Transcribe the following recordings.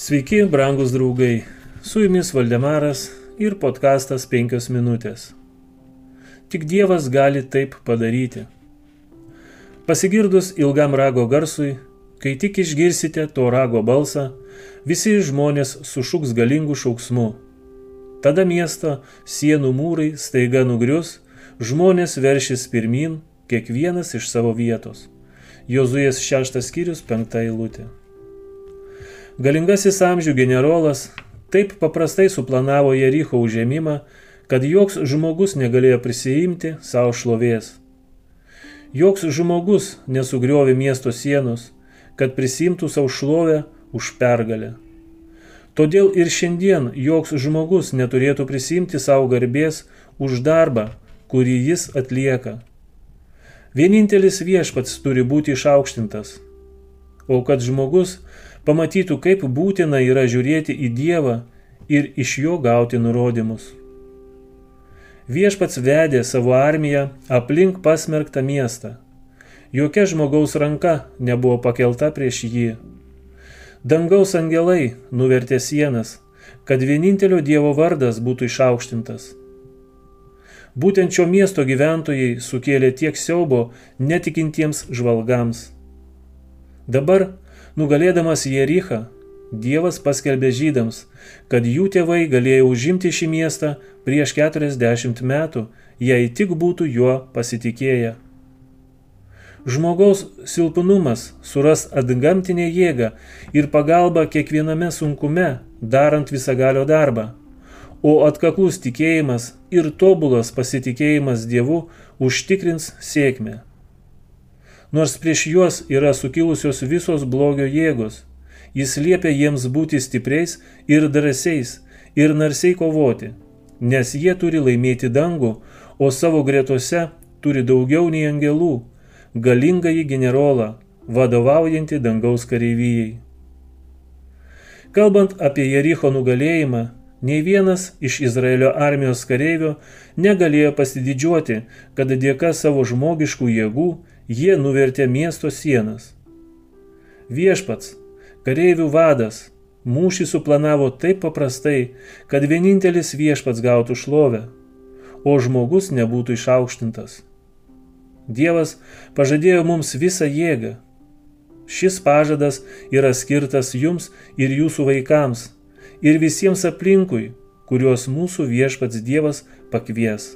Sveiki, brangus draugai. Su jumis Valdemaras ir podkastas 5 minutės. Tik Dievas gali taip padaryti. Pasigirdus ilgam rago garsui, kai tik išgirsite to rago balsą, visi žmonės sušuks galingų šauksmų. Tada miesto sienų mūrai staiga nugrius, žmonės veršis pirmin, kiekvienas iš savo vietos. Jozuės šeštas skyrius penkta eilutė. Galingasis amžių generolas taip paprastai suplanavo Jericho užėmimą, kad joks žmogus negalėjo prisijimti savo šlovės. Joks žmogus nesugriovė miesto sienos, kad prisimtų savo šlovę už pergalę. Todėl ir šiandien joks žmogus neturėtų prisimti savo garbės už darbą, kurį jis atlieka. Vienintelis viešpats turi būti išaukštintas. O kad žmogus pamatytų, kaip būtina yra žiūrėti į Dievą ir iš jo gauti nurodymus. Viešpats vedė savo armiją aplink pasmerktą miestą. Jokia žmogaus ranka nebuvo pakelta prieš jį. Dangaus angelai nuvertė sienas, kad vienintelio Dievo vardas būtų išaukštintas. Būtent šio miesto gyventojai sukėlė tiek siaubo netikintiems žvalgams. Dabar Nugalėdamas Jerichą, Dievas paskelbė žydams, kad jų tėvai galėjo užimti šį miestą prieš 40 metų, jei tik būtų juo pasitikėję. Žmogaus silpnumas suras atgamtinę jėgą ir pagalbą kiekviename sunkume, darant visagalio darbą, o atkaklus tikėjimas ir tobulas pasitikėjimas Dievu užtikrins sėkmę nors prieš juos yra sukilusios visos blogio jėgos. Jis liepia jiems būti stipriais ir drąsiais ir narsiai kovoti, nes jie turi laimėti dangų, o savo gretose turi daugiau nei angelų, galingąjį generolą, vadovaujantį dangaus kareivijai. Kalbant apie Jericho nugalėjimą, nei vienas iš Izraelio armijos kareivių negalėjo pasididžiuoti, kad dėka savo žmogiškų jėgų Jie nuvertė miesto sienas. Viešpats, kareivių vadas, mūšį suplanavo taip paprastai, kad vienintelis viešpats gautų šlovę, o žmogus nebūtų išaukštintas. Dievas pažadėjo mums visą jėgą. Šis pažadas yra skirtas jums ir jūsų vaikams, ir visiems aplinkui, kuriuos mūsų viešpats Dievas pakvies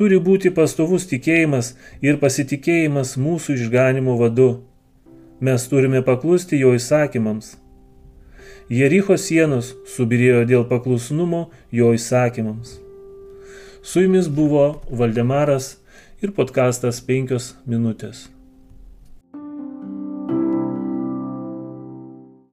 turi būti pastovus tikėjimas ir pasitikėjimas mūsų išganimo vadu. Mes turime paklusti jo įsakymams. Jericho sienos subirėjo dėl paklusnumo jo įsakymams. Su jumis buvo Valdemaras ir podkastas 5 minutės.